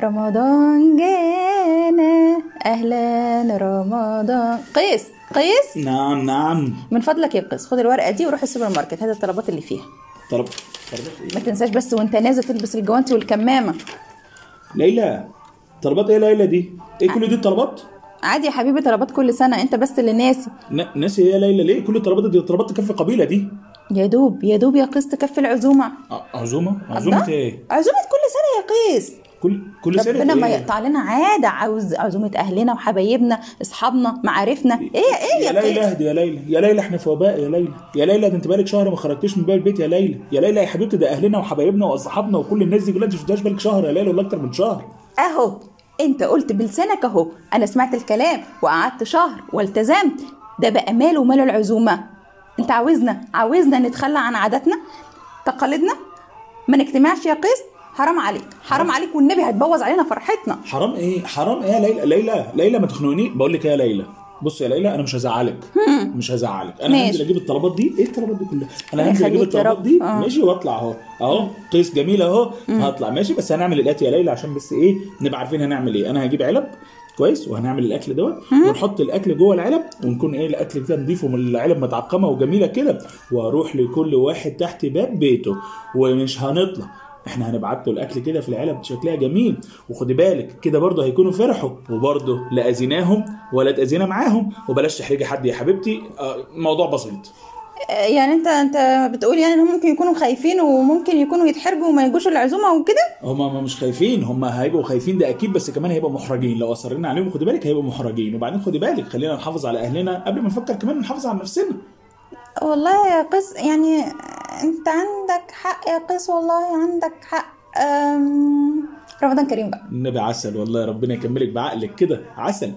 رمضان جانا أهلا رمضان قيس قيس نعم نعم. من فضلك يا قيس خد الورقة دي وروح السوبر ماركت. هات الطلبات اللي فيها. طلب ما تنساش بس وانت نازل تلبس الجوانتي والكمامة. ليلى طلبات إيه ليلى دي؟ إيه كل دي الطلبات؟ عادي يا حبيبي طلبات كل سنة. انت بس اللي ناسي. ن- ناسي إيه يا ليلى؟ ليه كل الطلبات دي؟ طلبات تكفي قبيلة دي. يا دوب يا دوب يا قيس تكفي العزومة. عزومة؟ عزومة. إيه؟ عزومة كل سنة يا قيس كل كل سنة ربنا ما؟ يقطع لنا عادة عاوز عزومة أهلنا وحبايبنا أصحابنا معارفنا. إيه إيه يا يا ليلى اهدي يا ليلى يا ليلى إحنا في وباء يا ليلى. يا ليلى ده أنت بقالك شهر ما خرجتيش من باب البيت يا ليلى. يا ليلى يا حبيبتي ده أهلنا وحبايبنا وأصحابنا وكل الناس دي كلها أنت شفتهاش بالك شهر يا ليلى ولا أكتر من شهر. أهو أنت قلت بلسانك أهو. أنا سمعت الكلام وقعدت شهر والتزمت. ده بقى ماله ومال العزومة؟ أنت عاوزنا عاوزنا نتخلى عن عاداتنا تقاليدنا؟ ما نجتمعش يا قيس حرام عليك. حرام عليك والنبي هتبوظ علينا فرحتنا. حرام إيه؟ حرام إيه يا ليلى؟ ليلى ليلى ما تخنقني. بقول لك إيه يا ليلى؟ بص يا ليلى أنا مش هزعلك. مش هزعلك. أنا. هنزل أجيب الطلبات دي. إيه الطلبات دي كلها؟ أنا هنزل أجيب الطلبات. دي. آه. ماشي وأطلع أهو. أهو. قيس جميل أهو. هطلع. ماشي بس هنعمل الاتي يا ليلى عشان بس إيه؟ نبقى عارفين هنعمل إيه. أنا هجيب علب. كويس. وهنعمل الأكل دوت. ونحط الأكل جوه العلب. ونكون إيه؟ الأكل كده نضيف ومن العلب متعقمة وجميلة كده. وأروح لكل واحد تحت باب بيته. ومش هنطلع. إحنا هنبعت له الأكل كده في العلب شكلها جميل. وخدي بالك كده برضه هيكونوا فرحوا. وبرضه لا اذيناهم ولا اتاذينا معاهم. وبلاش تحرجي حد يا حبيبتي. آه، موضوع بسيط. آه، يعني انت انت بتقول يعني انهم ممكن يكونوا خايفين وممكن يكونوا يتحرجوا وما يجوش العزومة وكده؟ هم هم مش خايفين هم هيبقوا خايفين. ده أكيد بس كمان هيبقوا محرجين. لو أصرينا عليهم خدي بالك هيبقوا محرجين. وبعدين خدي بالك خلينا نحافظ على أهلنا قبل ما نفكر كمان نحافظ على نفسنا. والله يا قيس يعني انت عندك حق يا قيس والله عندك حق. رمضان كريم بقى النبي عسل والله ربنا يكملك بعقلك كده عسل